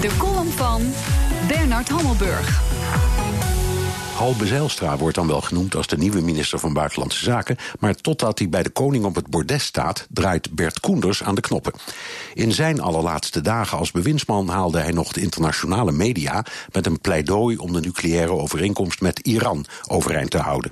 De column van Bernard Hammelburg. Halbe Zijlstra wordt dan wel genoemd als de nieuwe minister van Buitenlandse Zaken. Maar totdat hij bij de koning op het bordes staat, draait Bert Koenders aan de knoppen. In zijn allerlaatste dagen als bewindsman haalde hij nog de internationale media met een pleidooi om de nucleaire overeenkomst met Iran overeind te houden.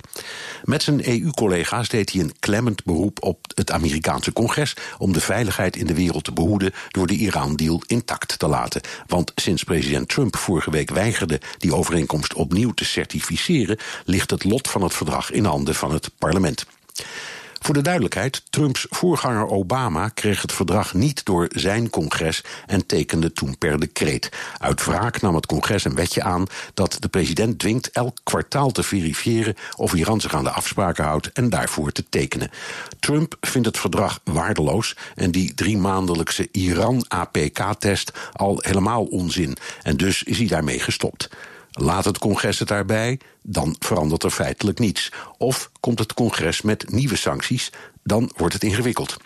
Met zijn EU-collega's deed hij een klemmend beroep op het Amerikaanse congres om de veiligheid in de wereld te behoeden door de Iran-deal intact te laten. Want sinds president Trump vorige week weigerde die overeenkomst opnieuw te certificeren ligt het lot van het verdrag in handen van het parlement. Voor de duidelijkheid, Trumps voorganger Obama kreeg het verdrag niet door zijn congres en tekende toen per decreet. Uit wraak nam het congres een wetje aan dat de president dwingt elk kwartaal te verifiëren of Iran zich aan de afspraken houdt en daarvoor te tekenen. Trump vindt het verdrag waardeloos en die drie maandelijkse Iran-APK-test al helemaal onzin. En dus is hij daarmee gestopt. Laat het congres het daarbij, dan verandert er feitelijk niets. Of komt het congres met nieuwe sancties, dan wordt het ingewikkeld.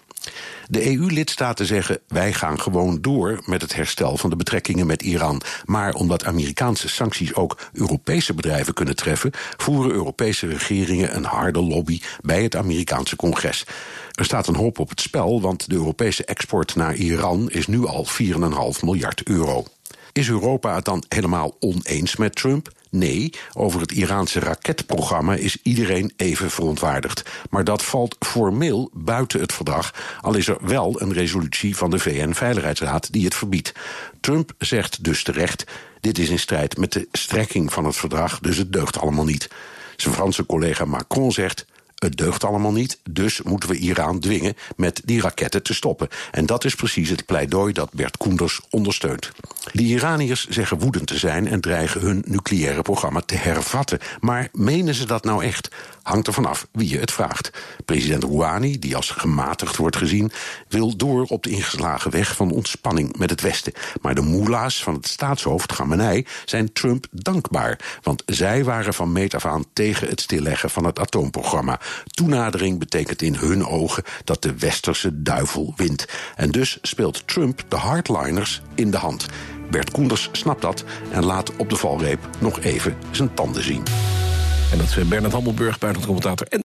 De EU-lidstaten zeggen: wij gaan gewoon door met het herstel van de betrekkingen met Iran. Maar omdat Amerikaanse sancties ook Europese bedrijven kunnen treffen, voeren Europese regeringen een harde lobby bij het Amerikaanse congres. Er staat een hoop op het spel, want de Europese export naar Iran is nu al 4,5 miljard euro. Is Europa het dan helemaal oneens met Trump? Nee, over het Iraanse raketprogramma is iedereen even verontwaardigd. Maar dat valt formeel buiten het verdrag, al is er wel een resolutie van de VN-veiligheidsraad die het verbiedt. Trump zegt dus terecht: dit is in strijd met de strekking van het verdrag, dus het deugt allemaal niet. Zijn Franse collega Macron zegt: het deugt allemaal niet, dus moeten we Iran dwingen met die raketten te stoppen. En dat is precies het pleidooi dat Bert Koenders ondersteunt. De Iraniërs zeggen woedend te zijn en dreigen hun nucleaire programma te hervatten. Maar menen ze dat nou echt? Hangt er vanaf wie je het vraagt. President Rouhani, die als gematigd wordt gezien, wil door op de ingeslagen weg van ontspanning met het Westen. Maar de moela's van het staatshoofd Gamenei zijn Trump dankbaar. Want zij waren van meet af aan tegen het stilleggen van het atoomprogramma. Toenadering betekent in hun ogen dat de westerse duivel wint. En dus speelt Trump de hardliners in de hand. Bert Koenders snapt dat en laat op de valreep nog even zijn tanden zien. En dat is Bernard Hammelburg, buitenlandcommentator. En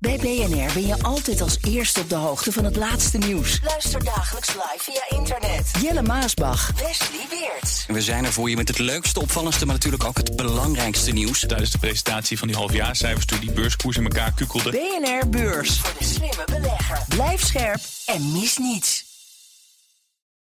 bij BNR ben je altijd als eerste op de hoogte van het laatste nieuws. Luister dagelijks live via internet. Jelle Maasbach. Wesley Weert. We zijn er voor je met het leukste, opvallendste, maar natuurlijk ook het belangrijkste nieuws. Tijdens de presentatie van die halfjaarcijfers toen die beurskoers in elkaar kukkelde. BNR Beurs. Voor de slimme belegger. Blijf scherp en mis niets.